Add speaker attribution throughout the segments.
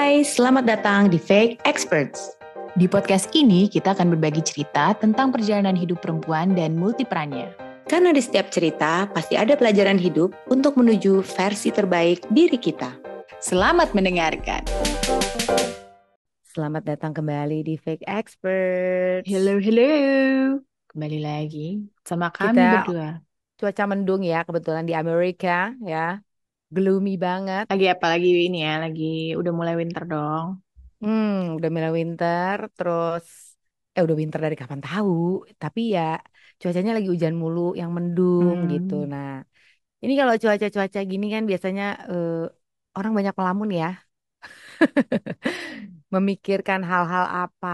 Speaker 1: Hai, selamat datang di Fake Experts.
Speaker 2: Di podcast ini kita akan berbagi cerita tentang perjalanan hidup perempuan dan multiperannya.
Speaker 1: Karena di setiap cerita pasti ada pelajaran hidup untuk menuju versi terbaik diri kita.
Speaker 2: Selamat mendengarkan.
Speaker 1: Selamat datang kembali di Fake Experts.
Speaker 2: Hello, hello. Kembali lagi sama kami
Speaker 1: Kita-
Speaker 2: berdua.
Speaker 1: Cuaca mendung ya, kebetulan di Amerika ya. Gloomy banget.
Speaker 2: Lagi apa lagi ini ya? Lagi udah mulai winter dong.
Speaker 1: Hmm, udah mulai winter, terus eh udah winter dari kapan tahu, tapi ya cuacanya lagi hujan mulu yang mendung
Speaker 2: Hmm.
Speaker 1: gitu. Nah, ini kalau cuaca-cuaca gini kan biasanya eh, orang banyak melamun ya. Memikirkan hal-hal apa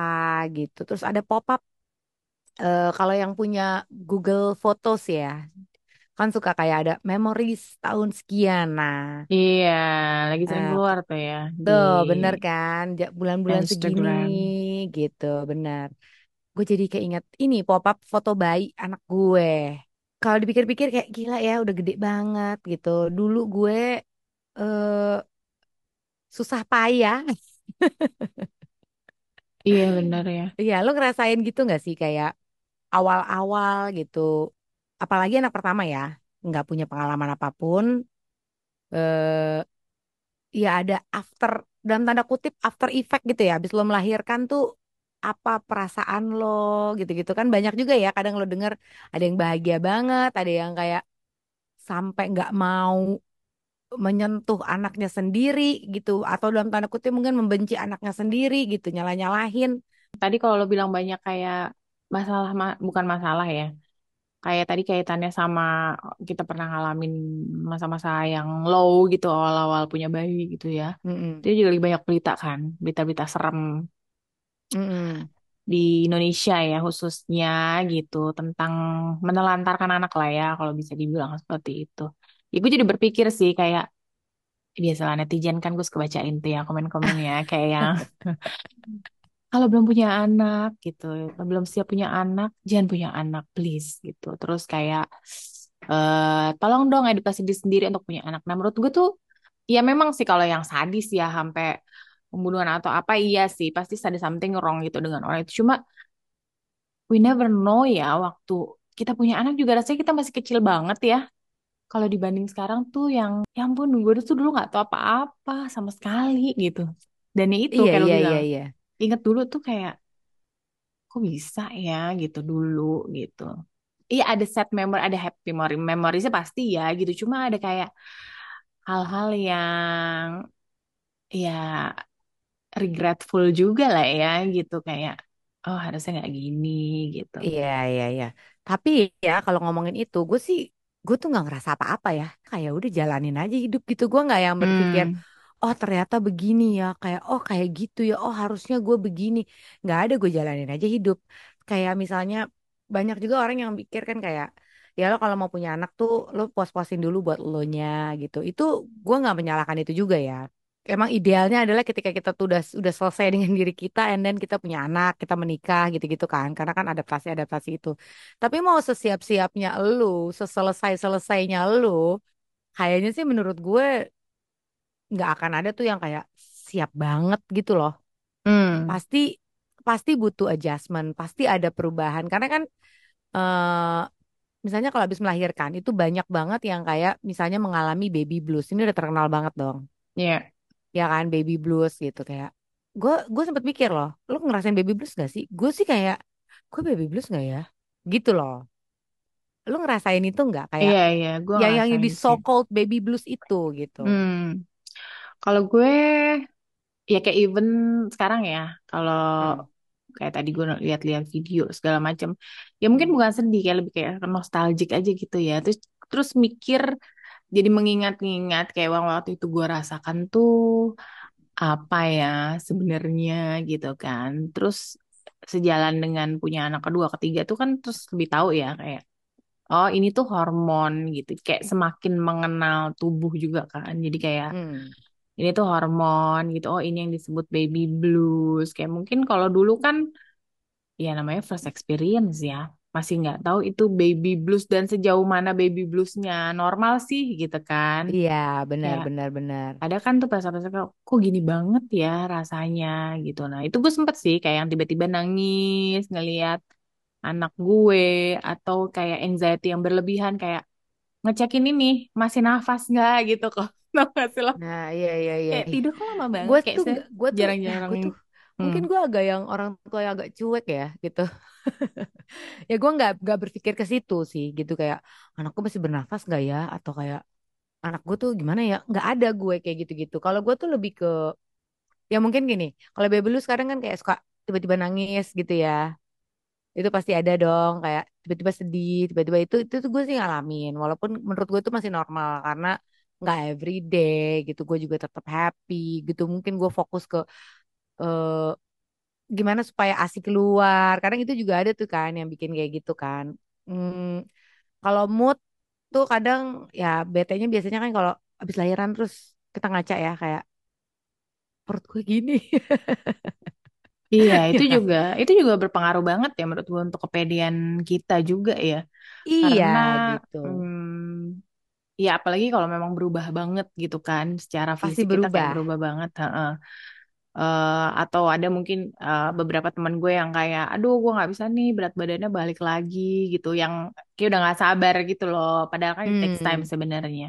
Speaker 1: gitu. Terus ada pop-up eh, kalau yang punya Google Photos ya, kan suka kayak ada memories tahun sekian. Nah,
Speaker 2: Iya, lagi sering
Speaker 1: Eh,
Speaker 2: keluar tuh ya di
Speaker 1: Tuh, bener kan? Ja- Bulan-bulan segini gitu, bener. Gue jadi keinget ini pop-up foto bayi anak gue. Kalau dipikir-pikir kayak gila ya, udah gede banget gitu. Dulu gue eh susah payah.
Speaker 2: Iya benar ya.
Speaker 1: Iya, lo ngerasain gitu nggak sih kayak awal-awal gitu. Apalagi anak pertama ya, nggak punya pengalaman apa pun. Eh, ya ada after dalam tanda kutip after effect gitu ya. Habis lo melahirkan tuh apa perasaan lo gitu-gitu kan banyak juga ya. Kadang lo denger ada yang bahagia banget, ada yang kayak sampai nggak mau menyentuh anaknya sendiri gitu, atau dalam tanda kutip mungkin membenci anaknya sendiri gitu, nyalah-nyalahin.
Speaker 2: Tadi kalau lo bilang banyak kayak masalah ma- bukan masalah ya. Kayak tadi kaitannya sama kita pernah ngalamin masa-masa yang low gitu awal-awal punya bayi gitu ya.
Speaker 1: Mm-mm.
Speaker 2: Dia juga lagi banyak berita kan, berita-berita serem
Speaker 1: Mm-mm.
Speaker 2: di Indonesia ya khususnya gitu tentang menelantarkan anak lah ya kalau bisa dibilang seperti itu. Ya gue jadi berpikir sih kayak biasalah netizen kan gue suka bacain tuh ya komen-komen ya kayak yang kalau belum punya anak gitu, belum siap punya anak, jangan punya anak please gitu. Terus kayak eh tolong dong edukasi diri sendiri untuk punya anak. Nah menurut gue tuh ya memang sih kalau yang sadis ya sampai pembunuhan atau apa iya sih pasti ada something wrong gitu dengan orang itu. Cuma we never know ya waktu kita punya anak juga rasanya kita masih kecil banget ya. Kalau dibanding sekarang tuh yang ya ampun gue tuh dulu nggak tahu apa-apa sama sekali gitu. Dan ya itu
Speaker 1: Iya,
Speaker 2: kayak lo
Speaker 1: iya,
Speaker 2: bilang
Speaker 1: iya, iya.
Speaker 2: Inget dulu tuh kayak kok bisa ya gitu dulu gitu. Iya ada sad memory, ada happy memory, memoriesnya pasti ya gitu. Cuma ada kayak hal-hal yang ya regretful juga lah ya gitu kayak oh harusnya nggak gini gitu.
Speaker 1: Iya, iya, iya. Tapi ya kalau ngomongin itu, gue sih, gue tuh nggak ngerasa apa-apa ya. Kayak udah jalanin aja hidup gitu. Gue nggak yang berpikir,
Speaker 2: Hmm,
Speaker 1: oh ternyata begini ya. Kayak, oh kayak gitu ya. Oh harusnya gue begini. Nggak ada, gue jalanin aja hidup. Kayak misalnya, banyak juga orang yang pikir kan kayak, ya lo kalau mau punya anak tuh, lo puas-puasin dulu buat lo nya gitu. Itu gue nggak menyalahkan itu juga ya. Emang idealnya adalah ketika kita tuh udah udah selesai dengan diri kita, and then kita punya anak, kita menikah gitu-gitu kan, karena kan adaptasi-adaptasi itu. Tapi mau sesiap-siapnya lu, seselesai-selesainya lu, kayaknya sih menurut gue nggak akan ada tuh yang kayak siap banget gitu loh.
Speaker 2: hmm,
Speaker 1: Pasti pasti butuh adjustment, pasti ada perubahan. Karena kan eh misalnya kalau habis melahirkan itu banyak banget yang kayak misalnya mengalami baby blues. Ini udah terkenal banget dong.
Speaker 2: ya
Speaker 1: ya kan baby blues gitu kayak. Gue gue sempet mikir loh lu ngerasain baby blues gak sih? Gue sih kayak gue baby blues gak ya? Gitu loh. Lu ngerasain itu nggak? Kayak
Speaker 2: iya iya. Gue
Speaker 1: yang yang di so called baby blues itu gitu.
Speaker 2: Hmm, kalau gue ya kayak even sekarang ya kalau
Speaker 1: Hmm.
Speaker 2: kayak tadi gue lihat-lihat video segala macam ya mungkin bukan sedih kayak lebih kayak nostalgic aja gitu ya terus terus mikir jadi mengingat-ingat kayak waktu itu gue rasakan tuh apa ya sebenarnya gitu kan terus sejalan dengan punya anak kedua ketiga tuh kan terus lebih tahu ya kayak oh ini tuh hormon gitu kayak semakin mengenal tubuh juga kan jadi kayak
Speaker 1: Hmm.
Speaker 2: Ini tuh hormon gitu oh ini yang disebut baby blues kayak mungkin kalau dulu kan ya namanya first experience ya masih nggak tahu itu baby blues dan sejauh mana baby bluesnya normal sih gitu kan.
Speaker 1: Iya, benar,
Speaker 2: Kayak
Speaker 1: benar, benar.
Speaker 2: ada kan tuh kayak kok gini banget ya rasanya gitu. Nah itu gue sempet sih kayak yang tiba-tiba nangis ngelihat anak gue atau kayak anxiety yang berlebihan kayak ngecekin ini masih nafas nggak gitu kok. Tau gak sih lo?
Speaker 1: Nah, iya, iya, iya.
Speaker 2: Kayak tidur kok lama banget
Speaker 1: Gue
Speaker 2: kayak
Speaker 1: tuh, gue tuh,
Speaker 2: jarang-jarang.
Speaker 1: tuh,
Speaker 2: Hmm.
Speaker 1: mungkin gue agak yang orang tua yang agak cuek ya, gitu. Ya gue nggak nggak berpikir ke situ sih, gitu kayak anakku masih bernafas nggak ya, atau kayak anak gue tuh gimana ya? Nggak ada gue kayak gitu-gitu. Kalau gue tuh lebih ke, ya mungkin gini. Kalau baby lu sekarang kan kayak suka tiba-tiba nangis gitu ya. Itu pasti ada dong, kayak tiba-tiba sedih, tiba-tiba itu itu tuh gue sih ngalamin. Walaupun menurut gue tuh masih normal karena nggak every day gitu. Gue juga tetap happy gitu. Mungkin gue fokus ke eh, gimana supaya asik keluar. Kadang itu juga ada tuh kan yang bikin kayak gitu kan. Hmm, kalau mood tuh kadang ya betenya biasanya kan kalau habis lahiran terus kita ngaca ya kayak perut gue gini.
Speaker 2: Iya,
Speaker 1: Ya
Speaker 2: itu
Speaker 1: kan?
Speaker 2: juga itu juga berpengaruh banget ya menurut gue untuk kepedean kita juga ya.
Speaker 1: Iya
Speaker 2: Karena
Speaker 1: gitu.
Speaker 2: hmm, ya apalagi kalau memang berubah banget gitu kan, secara
Speaker 1: Pasti
Speaker 2: fisik kita kayak
Speaker 1: berubah.
Speaker 2: berubah banget. heeh. Eh, atau ada mungkin eh, beberapa teman gue yang kayak, aduh gue nggak bisa nih berat badannya balik lagi gitu, yang kayak udah nggak sabar gitu loh. Padahal kan it takes time
Speaker 1: Hmm,
Speaker 2: sebenarnya.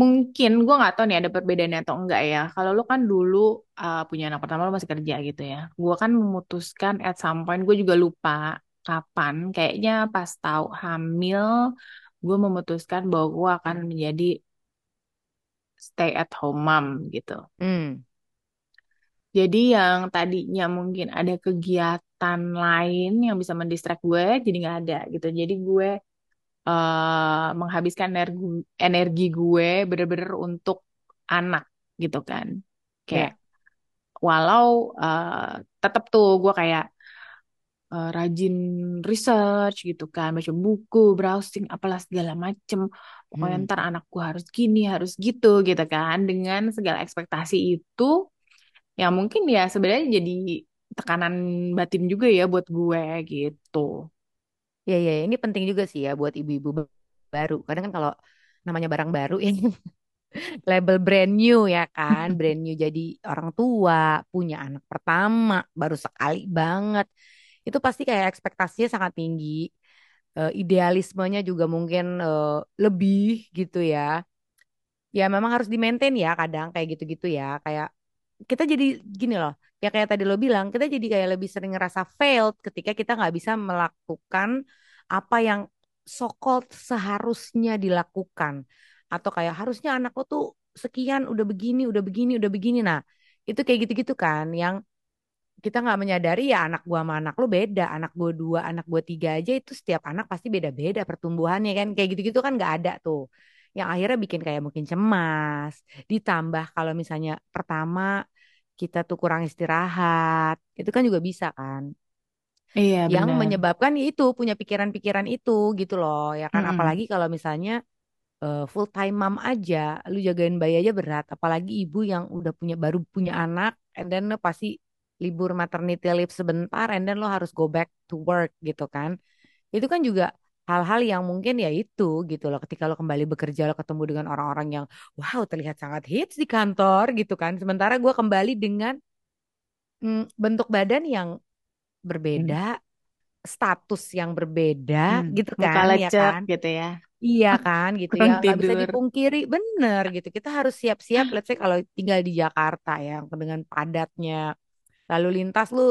Speaker 2: Mungkin gue nggak tahu nih ada perbedaannya atau enggak ya. Kalau lu kan dulu uh, punya anak pertama lu masih kerja gitu ya. Gue kan memutuskan at some point gue juga lupa kapan. Kayaknya pas tahu hamil gue memutuskan bahwa gue akan menjadi stay at home mom gitu.
Speaker 1: hmm,
Speaker 2: Jadi yang tadinya mungkin ada kegiatan lain yang bisa mendistract gue jadi nggak ada gitu. Jadi gue eh, menghabiskan energi energi gue bener-bener untuk anak gitu kan. Kayak
Speaker 1: ya,
Speaker 2: walau eh, tetap tuh gue kayak eh, rajin research gitu kan, baca buku, browsing, apalah segala macem. Pokoknya
Speaker 1: hmm.
Speaker 2: ntar anak gue harus gini, harus gitu gitu kan. Dengan segala ekspektasi itu, yang mungkin ya sebenarnya jadi tekanan batin juga ya buat gue gitu.
Speaker 1: Ya, ya, ya. ini penting juga sih ya buat ibu-ibu ba- baru. Kadang kan kalau namanya barang baru ini label brand new ya kan, brand new jadi orang tua, punya anak pertama, baru sekali banget. Itu pasti kayak ekspektasinya sangat tinggi, Eh, idealismenya juga mungkin eh, lebih gitu ya. Ya memang harus di-maintain ya kadang kayak gitu-gitu ya. Kayak kita jadi gini loh, ya kayak tadi lo bilang, kita jadi kayak lebih sering ngerasa failed ketika kita nggak bisa melakukan apa yang so-called seharusnya dilakukan. Atau kayak harusnya anakku tuh sekian, udah begini, udah begini, udah begini. Nah, itu kayak gitu-gitu kan, yang kita nggak menyadari ya anak gua sama anak lu beda. Anak gua dua, anak gua tiga aja itu setiap anak pasti beda-beda pertumbuhannya kan. Kayak gitu-gitu kan nggak ada tuh. Yang akhirnya bikin kayak mungkin cemas. Ditambah kalau misalnya pertama kita tuh kurang istirahat. Itu kan juga bisa kan.
Speaker 2: Iya
Speaker 1: Yang
Speaker 2: benar.
Speaker 1: menyebabkan itu punya pikiran-pikiran itu gitu loh. Ya kan
Speaker 2: Mm-mm.
Speaker 1: apalagi kalau misalnya full time mom aja, lu jagain bayi aja berat. Apalagi ibu yang udah punya baru punya anak, and then lo pasti libur maternity leave sebentar, and then lo harus go back to work gitu kan. Itu kan juga hal-hal yang mungkin ya itu gitu loh. Ketika lo kembali bekerja, lo ketemu dengan orang-orang yang wow terlihat sangat hits di kantor gitu kan. Sementara gue kembali dengan mm, bentuk badan yang berbeda,
Speaker 2: Mm.
Speaker 1: status yang berbeda
Speaker 2: Mm.
Speaker 1: gitu
Speaker 2: Muka
Speaker 1: kan, ya
Speaker 2: lecek
Speaker 1: kan.
Speaker 2: gitu ya.
Speaker 1: Iya kan gitu ya nggak bisa dipungkiri bener gitu kita harus siap-siap let's say kalau tinggal di Jakarta ya dengan padatnya lalu lintas lu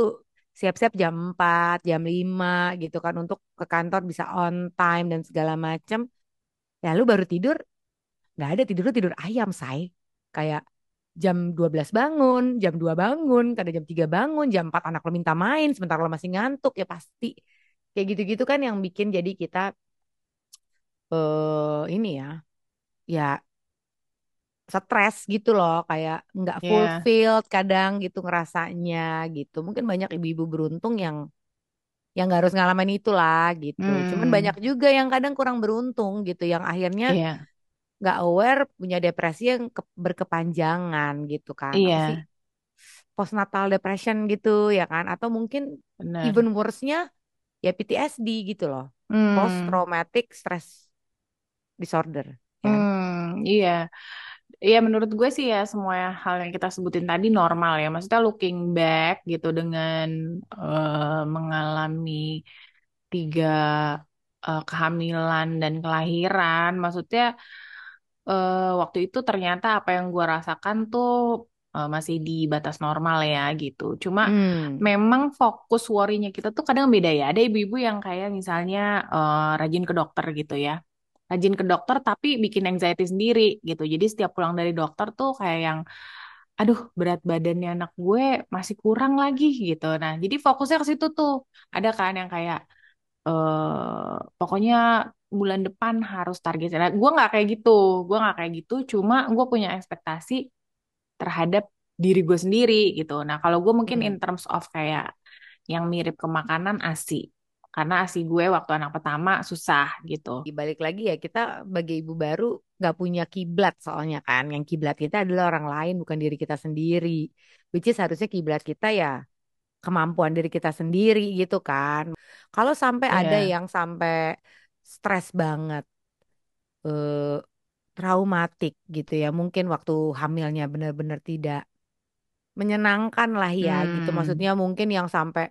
Speaker 1: siap-siap jam 4 jam 5 gitu kan untuk ke kantor bisa on time dan segala macem. Ya lu baru tidur nggak ada tidur lu tidur ayam say. Kayak jam 12 bangun jam 2 bangun kadang jam 3 bangun jam 4 anak lo minta main sementara lo masih ngantuk ya pasti. Kayak gitu-gitu kan yang bikin jadi kita eh ini ya ya stres gitu loh kayak nggak
Speaker 2: Iya.
Speaker 1: fulfilled kadang gitu ngerasanya gitu mungkin banyak ibu-ibu beruntung yang yang nggak harus ngalamin itulah gitu cuman banyak
Speaker 2: Hmm.
Speaker 1: juga yang kadang kurang beruntung gitu yang akhirnya
Speaker 2: Iya.
Speaker 1: nggak aware punya depresi yang ke- berkepanjangan gitu kan apa sih
Speaker 2: Iya.
Speaker 1: postnatal depression gitu ya kan atau mungkin even
Speaker 2: Benar.
Speaker 1: worse-nya ya PTSD gitu loh post
Speaker 2: Hmm,
Speaker 1: traumatic stress disorder kan
Speaker 2: hmm, iya. Iya menurut gue sih ya semua hal yang kita sebutin tadi normal ya. Maksudnya looking back gitu dengan eh, mengalami tiga eh, kehamilan dan kelahiran. Maksudnya eh, waktu itu ternyata apa yang gue rasakan tuh eh, masih di batas normal ya gitu. Cuma
Speaker 1: hmm
Speaker 2: memang fokus worry-nya kita tuh kadang beda ya. Ada ibu-ibu yang kayak misalnya eh, rajin ke dokter gitu ya. Rajin ke dokter tapi bikin anxiety sendiri gitu. Jadi setiap pulang dari dokter tuh kayak yang aduh berat badannya anak gue masih kurang lagi gitu. Nah, jadi fokusnya ke situ tuh. Ada kan yang kayak eh pokoknya bulan depan harus target. Nah, gue nggak kayak gitu, gue nggak kayak gitu. Cuma gue punya ekspektasi terhadap diri gue sendiri gitu. Nah, kalau gue mungkin in
Speaker 1: hmm.
Speaker 2: terms of kayak yang mirip ke makanan ASI. Karena ASI gue waktu anak pertama susah gitu.
Speaker 1: Balik lagi ya kita sebagai ibu baru nggak punya kiblat soalnya kan. Yang kiblat kita adalah orang lain bukan diri kita sendiri. Which is harusnya kiblat kita ya kemampuan diri kita sendiri gitu kan. Kalau sampai ada
Speaker 2: Iya.
Speaker 1: yang sampai stres banget eh, traumatik gitu ya mungkin waktu hamilnya benar-benar tidak menyenangkan lah ya gitu.
Speaker 2: Hmm,
Speaker 1: maksudnya mungkin yang sampai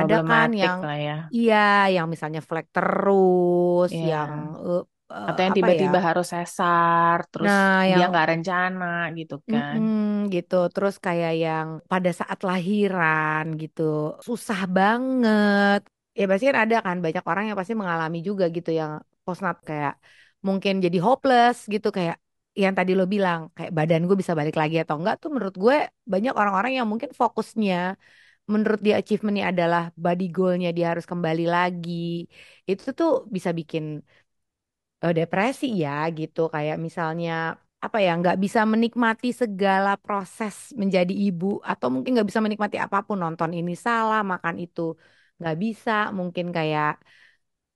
Speaker 1: ada kan yang
Speaker 2: ya.
Speaker 1: iya yang misalnya flek terus yang
Speaker 2: Iya.
Speaker 1: eh, eh,
Speaker 2: Atau yang
Speaker 1: apa ya
Speaker 2: tiba-tiba harus sesar, terus
Speaker 1: nah
Speaker 2: dia
Speaker 1: yang
Speaker 2: nggak rencana gitu kan.
Speaker 1: mm-mm, gitu terus kayak yang pada saat lahiran gitu susah banget ya pasti kan ada kan banyak orang yang pasti mengalami juga gitu yang postnat kayak mungkin jadi hopeless gitu kayak yang tadi lo bilang kayak badan gue bisa balik lagi atau enggak tuh menurut gue banyak orang-orang yang mungkin fokusnya menurut dia achievementnya adalah body goalnya dia harus kembali lagi. Itu tuh bisa bikin eh, depresi ya gitu. Kayak misalnya apa ya nggak bisa menikmati segala proses menjadi ibu. Atau mungkin nggak bisa menikmati apa pun nonton ini salah makan itu nggak bisa. Mungkin kayak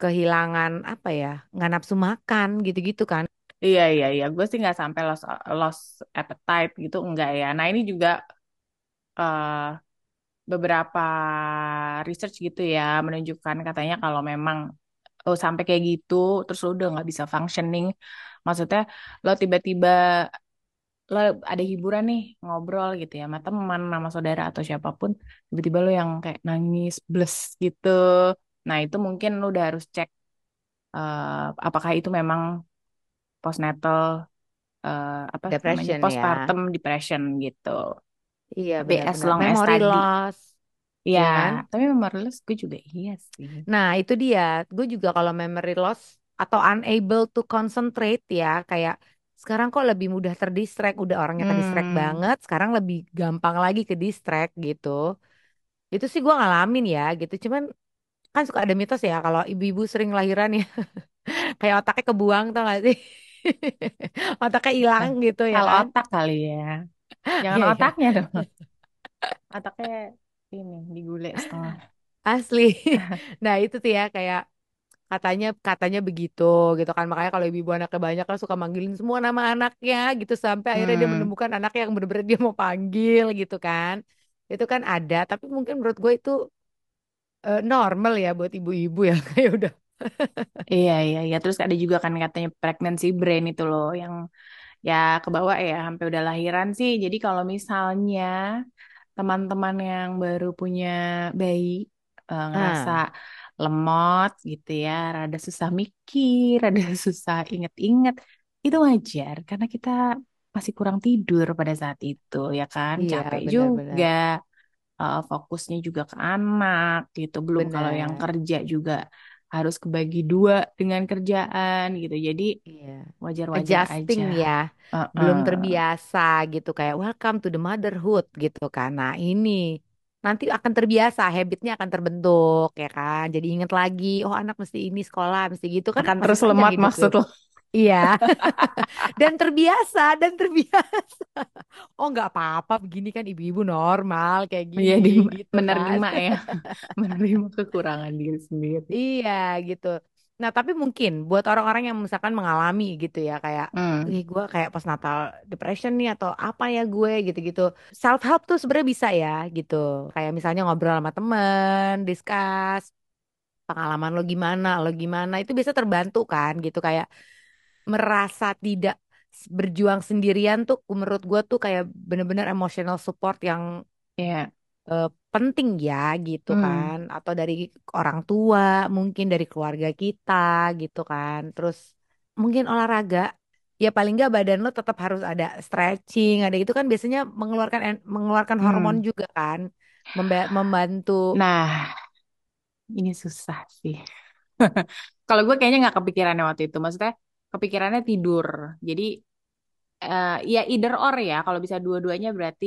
Speaker 1: kehilangan apa ya nggak nafsu makan gitu-gitu kan.
Speaker 2: Iya, iya, iya. Gue sih nggak sampai lost, lost appetite gitu, enggak ya. Nah, ini juga eh, beberapa research gitu ya menunjukkan katanya kalau memang lo sampai kayak gitu, terus lo udah nggak bisa functioning. Maksudnya lo tiba-tiba lo ada hiburan nih ngobrol gitu ya sama teman, sama saudara atau siapa pun, tiba-tiba lo yang kayak nangis, bles gitu. Nah, itu mungkin lo udah harus cek eh, apakah itu memang postnatal eh, apa namanya
Speaker 1: depression ya
Speaker 2: postpartum depression gitu.
Speaker 1: Iya
Speaker 2: Tapi as
Speaker 1: benar-benar
Speaker 2: long as
Speaker 1: memory
Speaker 2: tadi,
Speaker 1: loss
Speaker 2: ya.
Speaker 1: ya kan
Speaker 2: Tapi memorialist gue juga iya sih.
Speaker 1: Nah, itu dia. Gue juga kalau memory loss atau unable to concentrate ya, kayak sekarang kok lebih mudah terdistract, udah orangnya terdistract
Speaker 2: Hmm,
Speaker 1: banget, sekarang lebih gampang lagi ke distract gitu. Itu sih gue ngalamin ya gitu. Cuman kan suka ada mitos ya kalau ibu-ibu sering lahiran ya, kayak otaknya kebuang tau gak sih? Otaknya hilang
Speaker 2: nah,
Speaker 1: gitu ya
Speaker 2: kalau
Speaker 1: kan?
Speaker 2: otak kali ya, jangan
Speaker 1: Iya ya,
Speaker 2: otaknya dong. Otaknya ini digulai setengah.
Speaker 1: asli. Nah, itu tuh ya kayak Katanya katanya begitu gitu kan. Makanya kalau ibu-ibu anaknya banyak kan suka manggilin semua nama anaknya gitu sampai akhirnya dia
Speaker 2: Hmm,
Speaker 1: menemukan anak yang bener-bener dia mau panggil gitu kan. Itu kan ada, tapi mungkin menurut gue itu eh, normal ya buat ibu-ibu ya kayak udah.
Speaker 2: iya iya iya. Terus ada juga kan katanya pregnancy brain itu loh yang ya kebawa ya sampai udah lahiran sih. Jadi kalau misalnya teman-teman yang baru punya bayi eh, ngerasa
Speaker 1: Ah,
Speaker 2: lemot gitu ya, rada susah mikir, rada susah inget-inget, itu wajar karena kita masih kurang tidur pada saat itu ya kan,
Speaker 1: iya
Speaker 2: capek juga,
Speaker 1: benar-benar.
Speaker 2: eh, fokusnya juga ke anak gitu, belum kalau yang
Speaker 1: Benar.
Speaker 2: kerja juga harus kebagi dua dengan kerjaan gitu, jadi
Speaker 1: Iya.
Speaker 2: wajar-wajar
Speaker 1: Adjusting
Speaker 2: aja.
Speaker 1: ya.
Speaker 2: Heeh.
Speaker 1: Belum terbiasa gitu kayak welcome to the motherhood gitu kan. Nah, ini nanti akan terbiasa, habitnya akan terbentuk ya kan. Jadi inget lagi, oh anak mesti ini sekolah, mesti gitu kan
Speaker 2: Akan terus
Speaker 1: hidup tuh.
Speaker 2: maksud lo?
Speaker 1: Iya, dan terbiasa, dan terbiasa. Oh nggak apa-apa, begini kan ibu-ibu normal kayak gini
Speaker 2: Jadi
Speaker 1: gitu kan.
Speaker 2: menerima ya, menerima kekurangan diri sendiri.
Speaker 1: Iya gitu. Nah tapi mungkin buat orang-orang yang misalkan mengalami gitu ya kayak,
Speaker 2: Hmm.
Speaker 1: ih gue kayak postnatal depression nih atau apa ya gue gitu-gitu. Self help tuh sebenarnya bisa ya gitu. Kayak misalnya ngobrol sama temen, discuss. pengalaman lo gimana, lo gimana itu biasa terbantu kan gitu kayak merasa tidak berjuang sendirian tuh menurut gue tuh kayak bener-bener emotional support yang
Speaker 2: Iya.
Speaker 1: eh, penting ya gitu
Speaker 2: Hmm.
Speaker 1: kan atau dari orang tua mungkin dari keluarga kita gitu kan terus mungkin olahraga ya paling nggak badan lo tetap harus ada stretching ada itu kan biasanya mengeluarkan en- mengeluarkan hormon
Speaker 2: Hmm.
Speaker 1: juga kan Memba- membantu
Speaker 2: Nah, ini susah sih. Kalau gue kayaknya nggak kepikirannya waktu itu. Maksudnya kepikirannya tidur. Jadi eh, ya either or ya. Kalau bisa dua-duanya berarti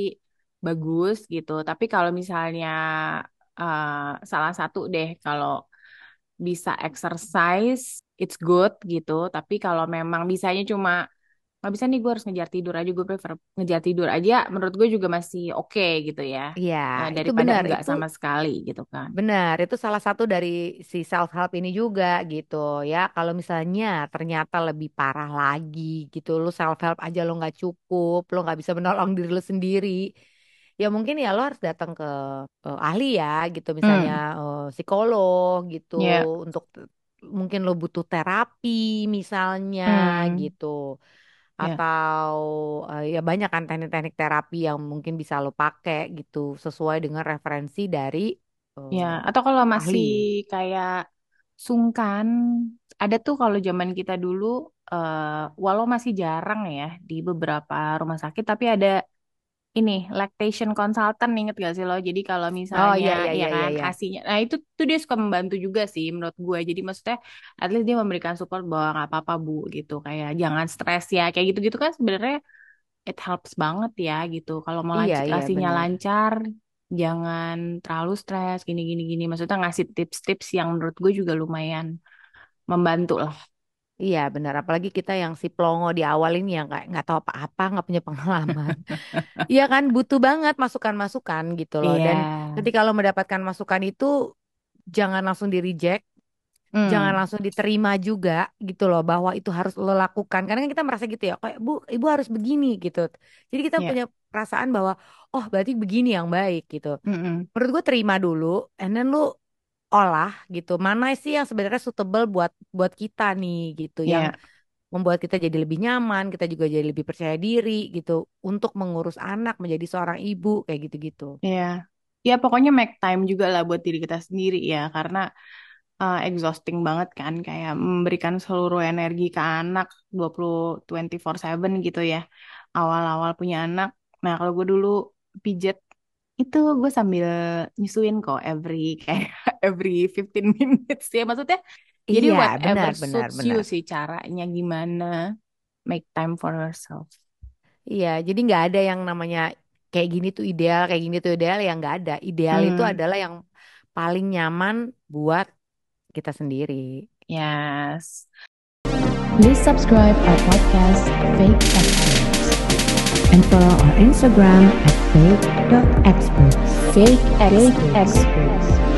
Speaker 2: bagus gitu. Tapi kalau misalnya eh, salah satu deh, kalau bisa exercise, it's good gitu. Tapi kalau memang bisanya cuma nggak bisa nih gue harus ngejar tidur aja, gue prefer ngejar tidur aja. Menurut gue juga masih oke gitu ya.
Speaker 1: Iya, itu
Speaker 2: daripada
Speaker 1: benar.
Speaker 2: enggak
Speaker 1: Itu
Speaker 2: sama sekali gitu kan.
Speaker 1: benar. Itu salah satu dari si self help ini juga gitu ya. Kalau misalnya ternyata lebih parah lagi gitu, lu self help aja lo nggak cukup, lo nggak bisa menolong diri lo sendiri. Ya mungkin ya lo harus datang ke eh, ahli ya gitu, misalnya
Speaker 2: Hmm,
Speaker 1: eh, psikolog gitu
Speaker 2: ya,
Speaker 1: untuk mungkin lo butuh terapi misalnya
Speaker 2: hmm,
Speaker 1: gitu. Atau eh, ya banyak kan teknik-teknik terapi yang mungkin bisa lo pakai gitu sesuai dengan referensi dari
Speaker 2: Ya,
Speaker 1: eh,
Speaker 2: atau kalau
Speaker 1: ahli.
Speaker 2: masih kayak sungkan, ada tuh kalau zaman kita dulu, eh, walau masih jarang ya di beberapa rumah sakit, tapi ada ini lactation consultant inget gak sih lo? Jadi kalau
Speaker 1: Oh
Speaker 2: misalnya
Speaker 1: iya iya
Speaker 2: ya
Speaker 1: iya iya
Speaker 2: kan
Speaker 1: iya.
Speaker 2: asinya, nah itu tuh dia suka membantu juga sih menurut gue. Jadi maksudnya at least dia memberikan support bahwa nggak apa-apa bu gitu, kayak jangan stres ya, kayak gitu-gitu kan sebenarnya it helps banget ya gitu. Kalau mau
Speaker 1: Iya
Speaker 2: lanc-
Speaker 1: iya
Speaker 2: asinya
Speaker 1: benar.
Speaker 2: lancar, jangan terlalu stres gini gini gini. Maksudnya ngasih tips-tips yang menurut gue juga lumayan membantu lah.
Speaker 1: Iya benar. Apalagi kita yang si plongo di awal ini yang nggak nggak tahu apa-apa, nggak punya pengalaman. Iya kan butuh banget masukan-masukan gitu loh.
Speaker 2: Iya.
Speaker 1: Dan ketika lo mendapatkan masukan itu jangan langsung di reject jangan
Speaker 2: Hmm.
Speaker 1: langsung diterima juga gitu loh bahwa itu harus lo lakukan karena kan kita merasa gitu ya kayak bu ibu harus begini gitu jadi kita
Speaker 2: Iya.
Speaker 1: punya perasaan bahwa oh berarti begini yang baik gitu
Speaker 2: Mm-mm.
Speaker 1: menurut gue terima dulu and then lu olah gitu mana sih yang sebenarnya suitable buat buat kita nih gitu yang
Speaker 2: Iya.
Speaker 1: membuat kita jadi lebih nyaman kita juga jadi lebih percaya diri gitu untuk mengurus anak menjadi seorang ibu kayak gitu-gitu
Speaker 2: Iya. Ya pokoknya make time juga lah buat diri kita sendiri ya karena uh, exhausting banget kan kayak memberikan seluruh energi ke anak 20 24/7 gitu ya. Awal-awal punya anak. Nah, kalau gue dulu pijet itu gue sambil nyusuin kok every kayak every 15 minutes ya maksudnya. Jadi
Speaker 1: iya
Speaker 2: whatever
Speaker 1: benar benar
Speaker 2: suits you
Speaker 1: benar
Speaker 2: sih caranya gimana make time for yourself.
Speaker 1: Iya, jadi nggak ada yang namanya kayak gini tuh ideal, kayak gini tuh ideal, yang nggak ada. Ideal itu
Speaker 2: Hmm,
Speaker 1: adalah yang paling nyaman buat kita sendiri.
Speaker 2: yes.
Speaker 3: Please subscribe our podcast, Fake Experts, and follow our Instagram at fake.experts. Fake Experts.